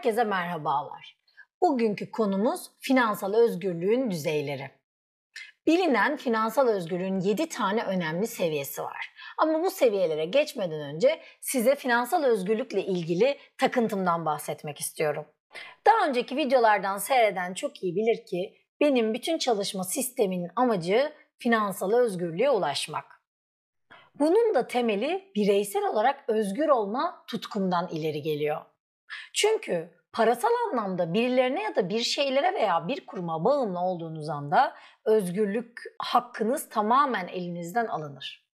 Herkese merhabalar. Bugünkü konumuz finansal özgürlüğün düzeyleri. Bilinen finansal özgürlüğün 7 tane önemli seviyesi var. Ama bu seviyelere geçmeden önce size finansal özgürlükle ilgili takıntımdan bahsetmek istiyorum. Daha önceki videolardan seyreden çok iyi bilir ki benim bütün çalışma sisteminin amacı finansal özgürlüğe ulaşmak. Bunun da temeli bireysel olarak özgür olma tutkumdan ileri geliyor. Çünkü parasal anlamda birilerine ya da bir şeylere veya bir kuruma bağımlı olduğunuz anda özgürlük hakkınız tamamen elinizden alınır.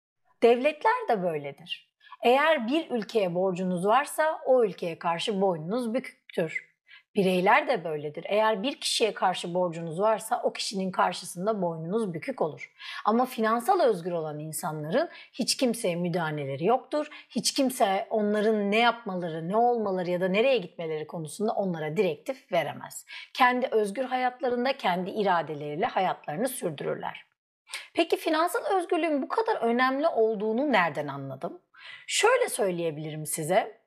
Devletler de böyledir. Eğer bir ülkeye borcunuz varsa o ülkeye karşı boynunuz büküktür. Bireyler de böyledir. Eğer bir kişiye karşı borcunuz varsa o kişinin karşısında boynunuz bükük olur. Ama finansal özgür olan insanların hiç kimseye müdahaleleri yoktur. Hiç kimse onların ne yapmaları, ne olmaları ya da nereye gitmeleri konusunda onlara direktif veremez. Kendi özgür hayatlarında kendi iradeleriyle hayatlarını sürdürürler. Peki finansal özgürlüğün bu kadar önemli olduğunu nereden anladım? Şöyle söyleyebilirim size.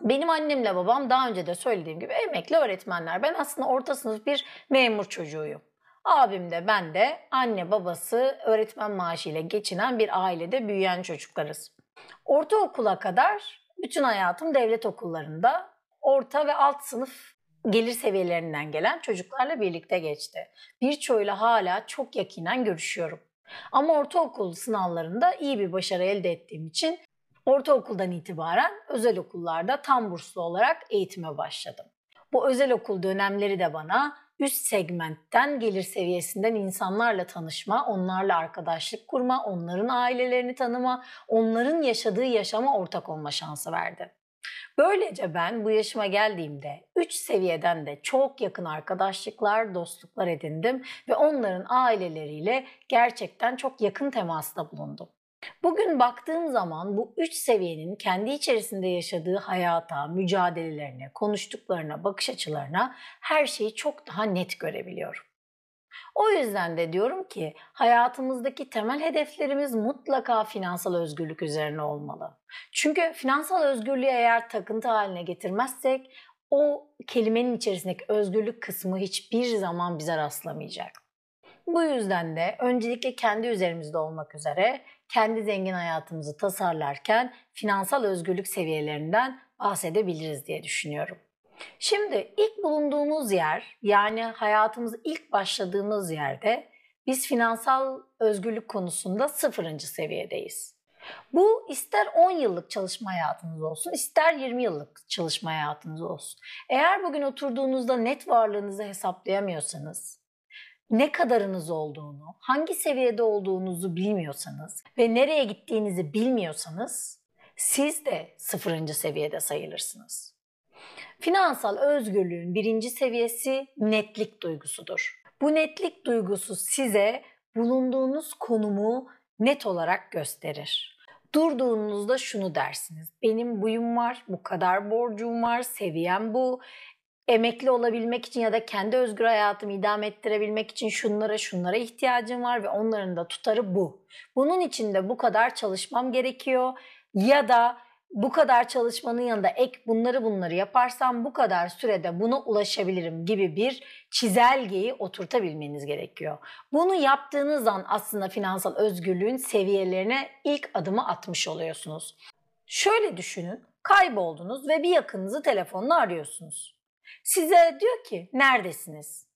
Benim annemle babam daha önce de söylediğim gibi emekli öğretmenler. Ben aslında orta sınıf bir memur çocuğuyum. Abim de ben de anne babası öğretmen maaşıyla geçinen bir ailede büyüyen çocuklarız. Ortaokula kadar bütün hayatım devlet okullarında orta ve alt sınıf gelir seviyelerinden gelen çocuklarla birlikte geçti. Birçoğuyla hala çok yakinen görüşüyorum. Ama ortaokul sınavlarında iyi bir başarı elde ettiğim için Ortaokuldan itibaren özel okullarda tam burslu olarak eğitime başladım. Bu özel okul dönemleri de bana üst segmentten gelir seviyesinden insanlarla tanışma, onlarla arkadaşlık kurma, onların ailelerini tanıma, onların yaşadığı yaşama ortak olma şansı verdi. Böylece ben bu yaşıma geldiğimde 3 seviyeden de çok yakın arkadaşlıklar, dostluklar edindim ve onların aileleriyle gerçekten çok yakın temasta bulundum. Bugün baktığım zaman bu üç seviyenin kendi içerisinde yaşadığı hayata, mücadelelerine, konuştuklarına, bakış açılarına her şeyi çok daha net görebiliyorum. O yüzden de diyorum ki hayatımızdaki temel hedeflerimiz mutlaka finansal özgürlük üzerine olmalı. Çünkü finansal özgürlüğü eğer takıntı haline getirmezsek o kelimenin içerisindeki özgürlük kısmı hiçbir zaman bize rastlamayacak. Bu yüzden de öncelikle kendi üzerimizde olmak üzere kendi zengin hayatımızı tasarlarken finansal özgürlük seviyelerinden bahsedebiliriz diye düşünüyorum. Şimdi ilk bulunduğumuz yer yani hayatımız ilk başladığımız yerde biz finansal özgürlük konusunda sıfırıncı seviyedeyiz. Bu ister 10 yıllık çalışma hayatınız olsun, ister 20 yıllık çalışma hayatınız olsun. Eğer bugün oturduğunuzda net varlığınızı hesaplayamıyorsanız, ne kadarınız olduğunu, hangi seviyede olduğunuzu bilmiyorsanız ve nereye gittiğinizi bilmiyorsanız siz de sıfırıncı seviyede sayılırsınız. Finansal özgürlüğün birinci seviyesi netlik duygusudur. Bu netlik duygusu size bulunduğunuz konumu net olarak gösterir. Durduğunuzda şunu dersiniz. Benim buyum var, bu kadar borcum var, seviyem bu emekli olabilmek için ya da kendi özgür hayatımı idame ettirebilmek için şunlara şunlara ihtiyacım var ve onların da tutarı bu. Bunun için de bu kadar çalışmam gerekiyor ya da bu kadar çalışmanın yanında ek bunları bunları yaparsam bu kadar sürede buna ulaşabilirim gibi bir çizelgeyi oturtabilmeniz gerekiyor. Bunu yaptığınız an aslında finansal özgürlüğün seviyelerine ilk adımı atmış oluyorsunuz. Şöyle düşünün, kayboldunuz ve bir yakınınızı telefonla arıyorsunuz. Size diyor ki neredesiniz?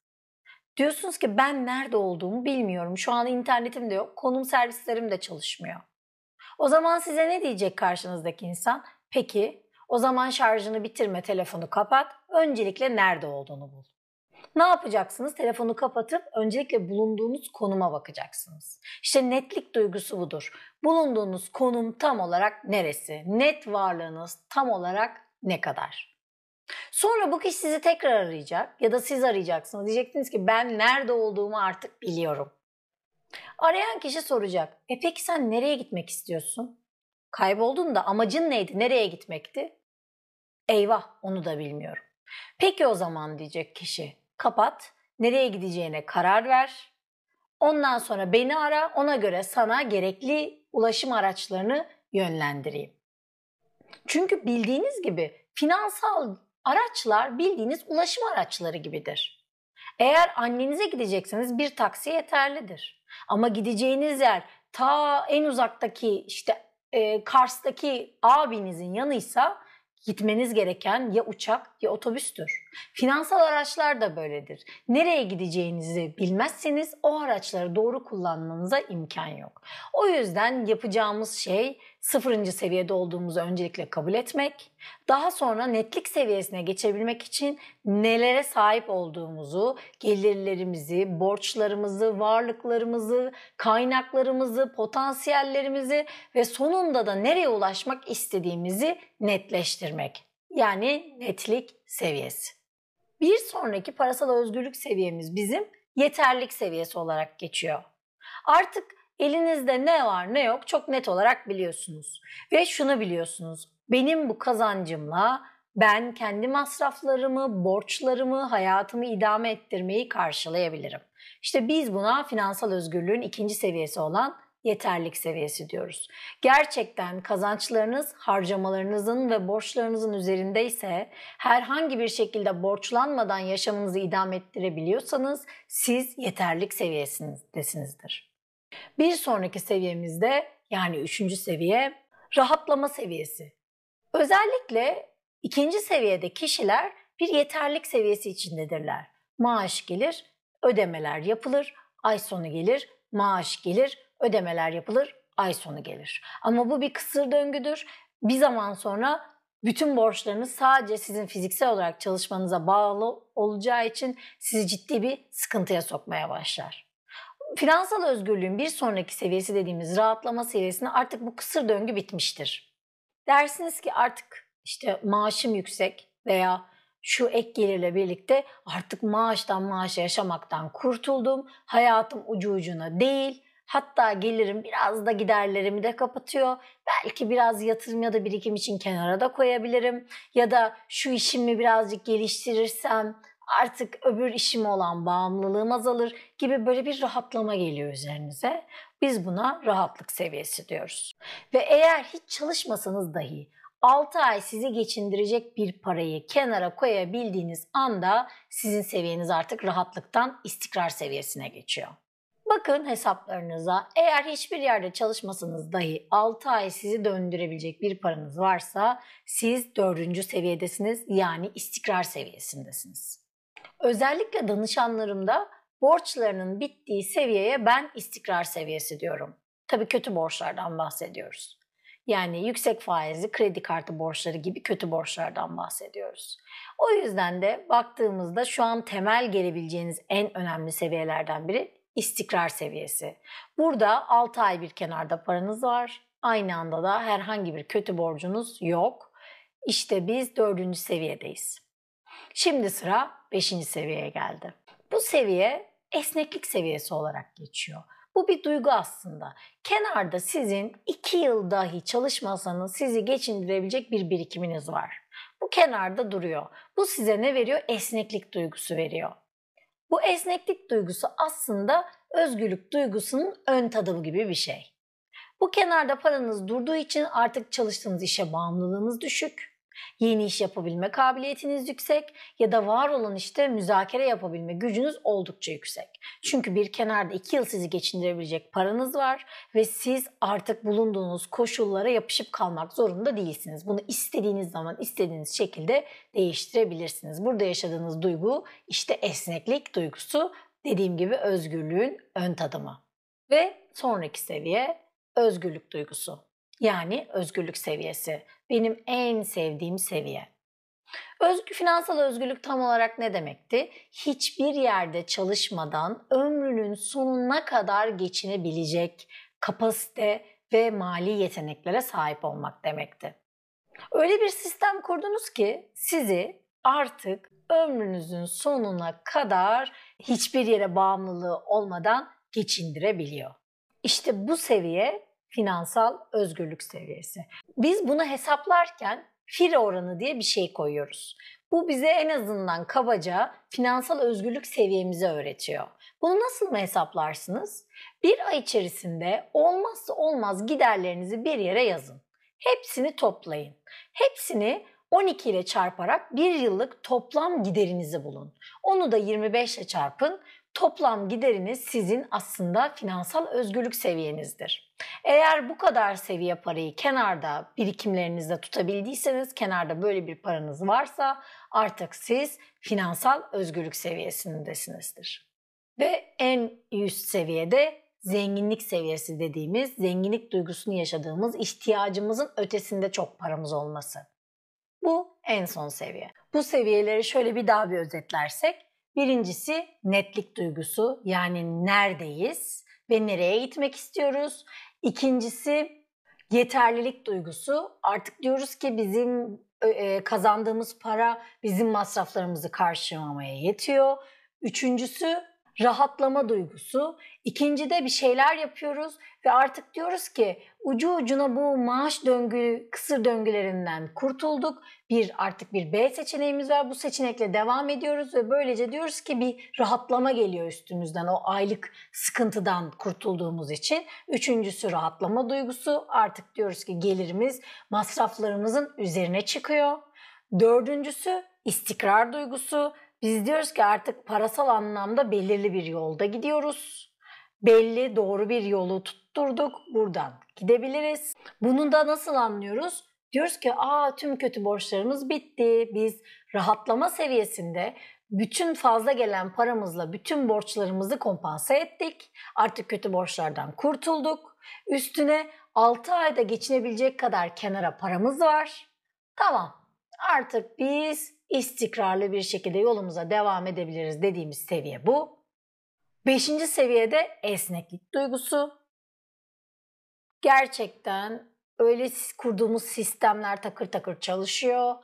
Diyorsunuz ki ben nerede olduğumu bilmiyorum. Şu an internetim de yok. Konum servislerim de çalışmıyor. O zaman size ne diyecek karşınızdaki insan? Peki o zaman şarjını bitirme, telefonu kapat. Öncelikle nerede olduğunu bul. Ne yapacaksınız? Telefonu kapatıp öncelikle bulunduğunuz konuma bakacaksınız. İşte netlik duygusu budur. Bulunduğunuz konum tam olarak neresi? Net varlığınız tam olarak ne kadar? Sonra bu kişi sizi tekrar arayacak ya da siz arayacaksınız. Diyeceksiniz ki ben nerede olduğumu artık biliyorum. Arayan kişi soracak. E peki sen nereye gitmek istiyorsun? Kayboldun da amacın neydi? Nereye gitmekti? Eyvah onu da bilmiyorum. Peki o zaman diyecek kişi. Kapat, nereye gideceğine karar ver. Ondan sonra beni ara, ona göre sana gerekli ulaşım araçlarını yönlendireyim. Çünkü bildiğiniz gibi finansal araçlar bildiğiniz ulaşım araçları gibidir. Eğer annenize gidecekseniz bir taksi yeterlidir. Ama gideceğiniz yer ta en uzaktaki işte e, Kars'taki abinizin yanıysa gitmeniz gereken ya uçak ya otobüstür. Finansal araçlar da böyledir. Nereye gideceğinizi bilmezseniz o araçları doğru kullanmanıza imkan yok. O yüzden yapacağımız şey sıfırıncı seviyede olduğumuzu öncelikle kabul etmek, daha sonra netlik seviyesine geçebilmek için nelere sahip olduğumuzu, gelirlerimizi, borçlarımızı, varlıklarımızı, kaynaklarımızı, potansiyellerimizi ve sonunda da nereye ulaşmak istediğimizi netleştirmek. Yani netlik seviyesi. Bir sonraki parasal özgürlük seviyemiz bizim yeterlik seviyesi olarak geçiyor. Artık elinizde ne var ne yok çok net olarak biliyorsunuz. Ve şunu biliyorsunuz. Benim bu kazancımla ben kendi masraflarımı, borçlarımı, hayatımı idame ettirmeyi karşılayabilirim. İşte biz buna finansal özgürlüğün ikinci seviyesi olan yeterlik seviyesi diyoruz. Gerçekten kazançlarınız harcamalarınızın ve borçlarınızın üzerindeyse herhangi bir şekilde borçlanmadan yaşamınızı idame ettirebiliyorsanız siz yeterlik seviyesindesinizdir. Bir sonraki seviyemizde yani üçüncü seviye rahatlama seviyesi. Özellikle ikinci seviyede kişiler bir yeterlik seviyesi içindedirler. Maaş gelir, ödemeler yapılır, ay sonu gelir, maaş gelir, ödemeler yapılır, ay sonu gelir. Ama bu bir kısır döngüdür. Bir zaman sonra bütün borçlarınız sadece sizin fiziksel olarak çalışmanıza bağlı olacağı için sizi ciddi bir sıkıntıya sokmaya başlar. Finansal özgürlüğün bir sonraki seviyesi dediğimiz rahatlama seviyesinde artık bu kısır döngü bitmiştir. Dersiniz ki artık işte maaşım yüksek veya şu ek gelirle birlikte artık maaştan maaşa yaşamaktan kurtuldum. Hayatım ucu ucuna değil. Hatta gelirim biraz da giderlerimi de kapatıyor. Belki biraz yatırım ya da birikim için kenara da koyabilirim. Ya da şu işimi birazcık geliştirirsem artık öbür işime olan bağımlılığım azalır gibi böyle bir rahatlama geliyor üzerinize. Biz buna rahatlık seviyesi diyoruz. Ve eğer hiç çalışmasanız dahi 6 ay sizi geçindirecek bir parayı kenara koyabildiğiniz anda sizin seviyeniz artık rahatlıktan istikrar seviyesine geçiyor. Bakın hesaplarınıza eğer hiçbir yerde çalışmasanız dahi 6 ay sizi döndürebilecek bir paranız varsa siz 4. seviyedesiniz yani istikrar seviyesindesiniz. Özellikle danışanlarımda borçlarının bittiği seviyeye ben istikrar seviyesi diyorum. Tabii kötü borçlardan bahsediyoruz. Yani yüksek faizli kredi kartı borçları gibi kötü borçlardan bahsediyoruz. O yüzden de baktığımızda şu an temel gelebileceğiniz en önemli seviyelerden biri istikrar seviyesi. Burada 6 ay bir kenarda paranız var. Aynı anda da herhangi bir kötü borcunuz yok. İşte biz dördüncü seviyedeyiz. Şimdi sıra beşinci seviyeye geldi. Bu seviye esneklik seviyesi olarak geçiyor. Bu bir duygu aslında. Kenarda sizin iki yıl dahi çalışmasanız sizi geçindirebilecek bir birikiminiz var. Bu kenarda duruyor. Bu size ne veriyor? Esneklik duygusu veriyor. Bu esneklik duygusu aslında özgürlük duygusunun ön tadımı gibi bir şey. Bu kenarda paranız durduğu için artık çalıştığınız işe bağımlılığınız düşük. Yeni iş yapabilme kabiliyetiniz yüksek ya da var olan işte müzakere yapabilme gücünüz oldukça yüksek. Çünkü bir kenarda iki yıl sizi geçindirebilecek paranız var ve siz artık bulunduğunuz koşullara yapışıp kalmak zorunda değilsiniz. Bunu istediğiniz zaman istediğiniz şekilde değiştirebilirsiniz. Burada yaşadığınız duygu işte esneklik duygusu dediğim gibi özgürlüğün ön tadımı. Ve sonraki seviye özgürlük duygusu. Yani özgürlük seviyesi. Benim en sevdiğim seviye. Özgü finansal özgürlük tam olarak ne demekti? Hiçbir yerde çalışmadan ömrünün sonuna kadar geçinebilecek kapasite ve mali yeteneklere sahip olmak demekti. Öyle bir sistem kurdunuz ki sizi artık ömrünüzün sonuna kadar hiçbir yere bağımlılığı olmadan geçindirebiliyor. İşte bu seviye finansal özgürlük seviyesi. Biz bunu hesaplarken FIRE oranı diye bir şey koyuyoruz. Bu bize en azından kabaca finansal özgürlük seviyemizi öğretiyor. Bunu nasıl mı hesaplarsınız? Bir ay içerisinde olmazsa olmaz giderlerinizi bir yere yazın. Hepsini toplayın. Hepsini 12 ile çarparak bir yıllık toplam giderinizi bulun. Onu da 25 ile çarpın. Toplam gideriniz sizin aslında finansal özgürlük seviyenizdir. Eğer bu kadar seviye parayı kenarda birikimlerinizde tutabildiyseniz, kenarda böyle bir paranız varsa artık siz finansal özgürlük seviyesindesinizdir. Ve en üst seviyede zenginlik seviyesi dediğimiz, zenginlik duygusunu yaşadığımız, ihtiyacımızın ötesinde çok paramız olması. Bu en son seviye. Bu seviyeleri şöyle bir daha bir özetlersek, birincisi netlik duygusu yani neredeyiz ve nereye gitmek istiyoruz. İkincisi yeterlilik duygusu. Artık diyoruz ki bizim kazandığımız para bizim masraflarımızı karşılamaya yetiyor. Üçüncüsü rahatlama duygusu. İkinci de bir şeyler yapıyoruz ve artık diyoruz ki ucu ucuna bu maaş döngü, kısır döngülerinden kurtulduk. Bir artık bir B seçeneğimiz var. Bu seçenekle devam ediyoruz ve böylece diyoruz ki bir rahatlama geliyor üstümüzden o aylık sıkıntıdan kurtulduğumuz için. Üçüncüsü rahatlama duygusu. Artık diyoruz ki gelirimiz masraflarımızın üzerine çıkıyor. Dördüncüsü istikrar duygusu. Biz diyoruz ki artık parasal anlamda belirli bir yolda gidiyoruz. Belli doğru bir yolu tutturduk. Buradan gidebiliriz. Bunu da nasıl anlıyoruz? Diyoruz ki aa tüm kötü borçlarımız bitti. Biz rahatlama seviyesinde bütün fazla gelen paramızla bütün borçlarımızı kompanse ettik. Artık kötü borçlardan kurtulduk. Üstüne 6 ayda geçinebilecek kadar kenara paramız var. Tamam artık biz istikrarlı bir şekilde yolumuza devam edebiliriz dediğimiz seviye bu. Beşinci seviyede esneklik duygusu. Gerçekten öyle kurduğumuz sistemler takır takır çalışıyor.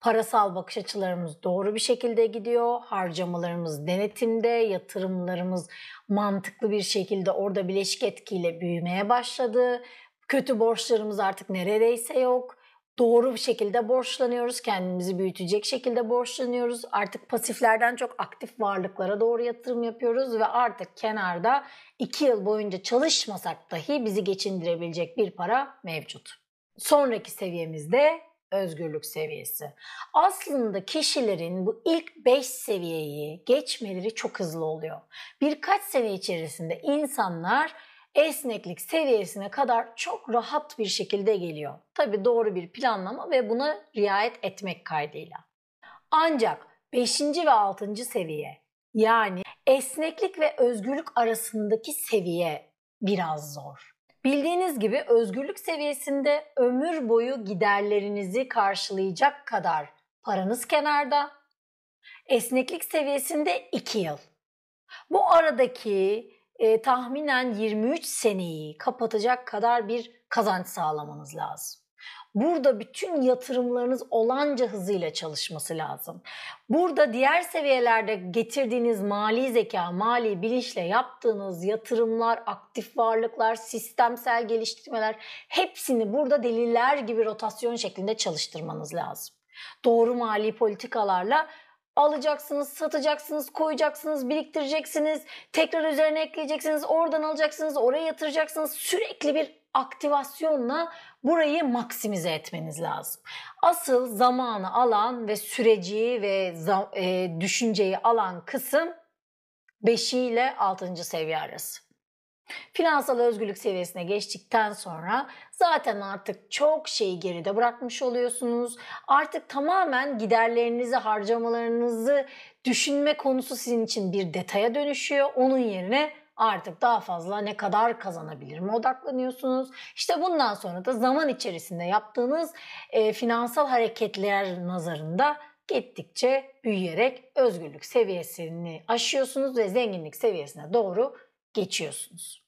Parasal bakış açılarımız doğru bir şekilde gidiyor. Harcamalarımız denetimde, yatırımlarımız mantıklı bir şekilde orada bileşik etkiyle büyümeye başladı. Kötü borçlarımız artık neredeyse yok doğru bir şekilde borçlanıyoruz. Kendimizi büyütecek şekilde borçlanıyoruz. Artık pasiflerden çok aktif varlıklara doğru yatırım yapıyoruz ve artık kenarda iki yıl boyunca çalışmasak dahi bizi geçindirebilecek bir para mevcut. Sonraki seviyemizde özgürlük seviyesi. Aslında kişilerin bu ilk 5 seviyeyi geçmeleri çok hızlı oluyor. Birkaç sene içerisinde insanlar esneklik seviyesine kadar çok rahat bir şekilde geliyor. Tabi doğru bir planlama ve buna riayet etmek kaydıyla. Ancak 5. ve 6. seviye yani esneklik ve özgürlük arasındaki seviye biraz zor. Bildiğiniz gibi özgürlük seviyesinde ömür boyu giderlerinizi karşılayacak kadar paranız kenarda. Esneklik seviyesinde 2 yıl. Bu aradaki e, tahminen 23 seneyi kapatacak kadar bir kazanç sağlamanız lazım. Burada bütün yatırımlarınız olanca hızıyla çalışması lazım. Burada diğer seviyelerde getirdiğiniz mali zeka, mali bilinçle yaptığınız yatırımlar, aktif varlıklar, sistemsel geliştirmeler hepsini burada deliller gibi rotasyon şeklinde çalıştırmanız lazım. Doğru mali politikalarla alacaksınız, satacaksınız, koyacaksınız, biriktireceksiniz, tekrar üzerine ekleyeceksiniz, oradan alacaksınız, oraya yatıracaksınız. Sürekli bir aktivasyonla burayı maksimize etmeniz lazım. Asıl zamanı alan ve süreci ve e, düşünceyi alan kısım 5 ile 6. seviye arası. Finansal özgürlük seviyesine geçtikten sonra zaten artık çok şeyi geride bırakmış oluyorsunuz. Artık tamamen giderlerinizi, harcamalarınızı düşünme konusu sizin için bir detaya dönüşüyor. Onun yerine artık daha fazla ne kadar kazanabilirim odaklanıyorsunuz. İşte bundan sonra da zaman içerisinde yaptığınız e, finansal hareketler nazarında gittikçe büyüyerek özgürlük seviyesini aşıyorsunuz ve zenginlik seviyesine doğru geçiyorsunuz.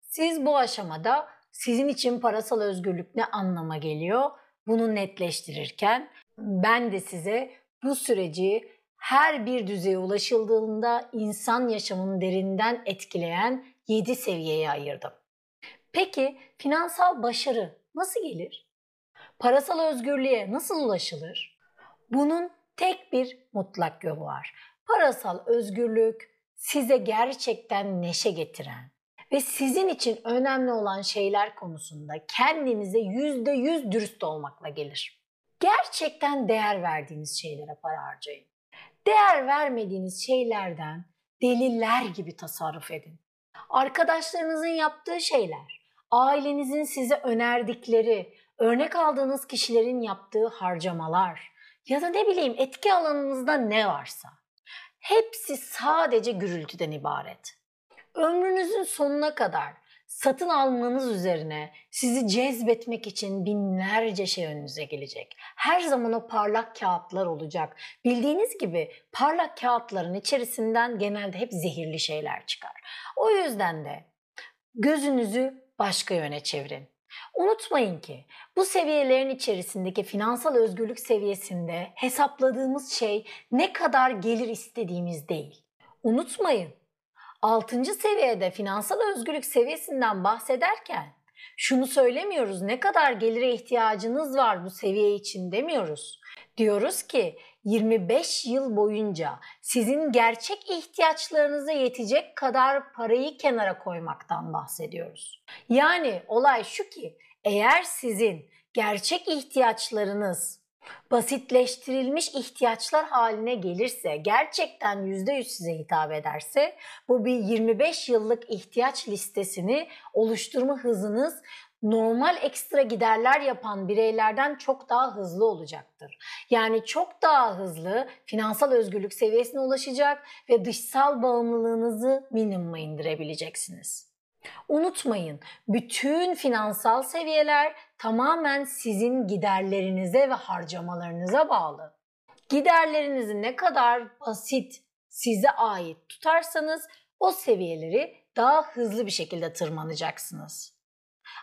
Siz bu aşamada sizin için parasal özgürlük ne anlama geliyor? Bunu netleştirirken ben de size bu süreci her bir düzeye ulaşıldığında insan yaşamını derinden etkileyen 7 seviyeye ayırdım. Peki finansal başarı nasıl gelir? Parasal özgürlüğe nasıl ulaşılır? Bunun tek bir mutlak yolu var. Parasal özgürlük size gerçekten neşe getiren ve sizin için önemli olan şeyler konusunda kendinize yüzde yüz dürüst olmakla gelir. Gerçekten değer verdiğiniz şeylere para harcayın. Değer vermediğiniz şeylerden deliler gibi tasarruf edin. Arkadaşlarınızın yaptığı şeyler, ailenizin size önerdikleri, örnek aldığınız kişilerin yaptığı harcamalar ya da ne bileyim etki alanınızda ne varsa hepsi sadece gürültüden ibaret. Ömrünüzün sonuna kadar satın almanız üzerine sizi cezbetmek için binlerce şey önünüze gelecek. Her zaman o parlak kağıtlar olacak. Bildiğiniz gibi parlak kağıtların içerisinden genelde hep zehirli şeyler çıkar. O yüzden de gözünüzü başka yöne çevirin. Unutmayın ki bu seviyelerin içerisindeki finansal özgürlük seviyesinde hesapladığımız şey ne kadar gelir istediğimiz değil. Unutmayın 6. seviyede finansal özgürlük seviyesinden bahsederken şunu söylemiyoruz ne kadar gelire ihtiyacınız var bu seviye için demiyoruz. Diyoruz ki 25 yıl boyunca sizin gerçek ihtiyaçlarınıza yetecek kadar parayı kenara koymaktan bahsediyoruz. Yani olay şu ki eğer sizin gerçek ihtiyaçlarınız basitleştirilmiş ihtiyaçlar haline gelirse, gerçekten %100 size hitap ederse bu bir 25 yıllık ihtiyaç listesini oluşturma hızınız normal ekstra giderler yapan bireylerden çok daha hızlı olacaktır. Yani çok daha hızlı finansal özgürlük seviyesine ulaşacak ve dışsal bağımlılığınızı minimuma indirebileceksiniz. Unutmayın, bütün finansal seviyeler tamamen sizin giderlerinize ve harcamalarınıza bağlı. Giderlerinizi ne kadar basit size ait tutarsanız o seviyeleri daha hızlı bir şekilde tırmanacaksınız.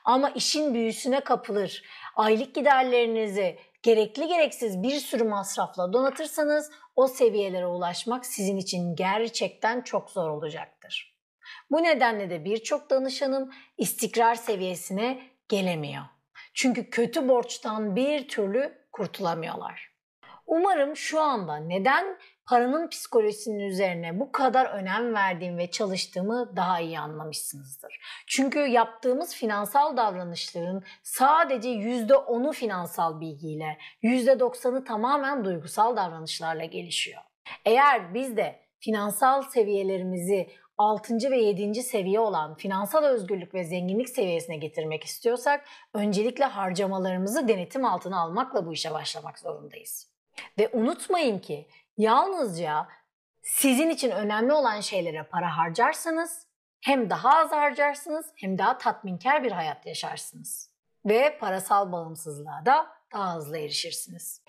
Ama işin büyüsüne kapılır, aylık giderlerinizi gerekli gereksiz bir sürü masrafla donatırsanız o seviyelere ulaşmak sizin için gerçekten çok zor olacaktır. Bu nedenle de birçok danışanım istikrar seviyesine gelemiyor. Çünkü kötü borçtan bir türlü kurtulamıyorlar. Umarım şu anda neden paranın psikolojisinin üzerine bu kadar önem verdiğim ve çalıştığımı daha iyi anlamışsınızdır. Çünkü yaptığımız finansal davranışların sadece %10'u finansal bilgiyle, %90'ı tamamen duygusal davranışlarla gelişiyor. Eğer biz de finansal seviyelerimizi 6. ve 7. seviye olan finansal özgürlük ve zenginlik seviyesine getirmek istiyorsak öncelikle harcamalarımızı denetim altına almakla bu işe başlamak zorundayız. Ve unutmayın ki yalnızca sizin için önemli olan şeylere para harcarsanız hem daha az harcarsınız hem daha tatminkar bir hayat yaşarsınız. Ve parasal bağımsızlığa da daha hızlı erişirsiniz.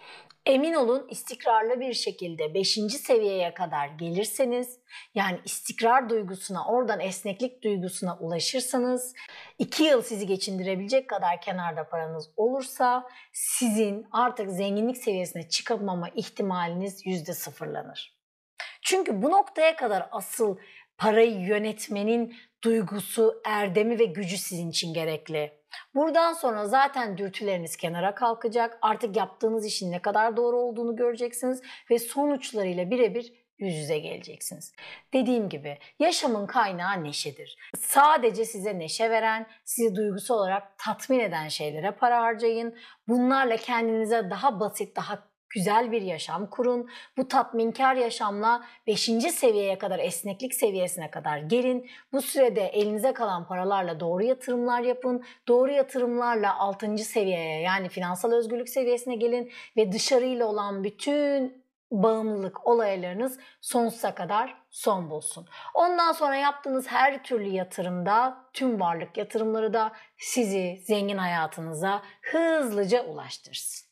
Emin olun istikrarlı bir şekilde 5. seviyeye kadar gelirseniz yani istikrar duygusuna oradan esneklik duygusuna ulaşırsanız 2 yıl sizi geçindirebilecek kadar kenarda paranız olursa sizin artık zenginlik seviyesine çıkamama ihtimaliniz yüzde sıfırlanır. Çünkü bu noktaya kadar asıl parayı yönetmenin duygusu, erdemi ve gücü sizin için gerekli. Buradan sonra zaten dürtüleriniz kenara kalkacak. Artık yaptığınız işin ne kadar doğru olduğunu göreceksiniz ve sonuçlarıyla birebir yüz yüze geleceksiniz. Dediğim gibi yaşamın kaynağı neşedir. Sadece size neşe veren, sizi duygusal olarak tatmin eden şeylere para harcayın. Bunlarla kendinize daha basit, daha güzel bir yaşam kurun. Bu tatminkar yaşamla 5. seviyeye kadar esneklik seviyesine kadar gelin. Bu sürede elinize kalan paralarla doğru yatırımlar yapın. Doğru yatırımlarla 6. seviyeye yani finansal özgürlük seviyesine gelin ve dışarıyla olan bütün bağımlılık olaylarınız sonsuza kadar son bulsun. Ondan sonra yaptığınız her türlü yatırımda, tüm varlık yatırımları da sizi zengin hayatınıza hızlıca ulaştırsın.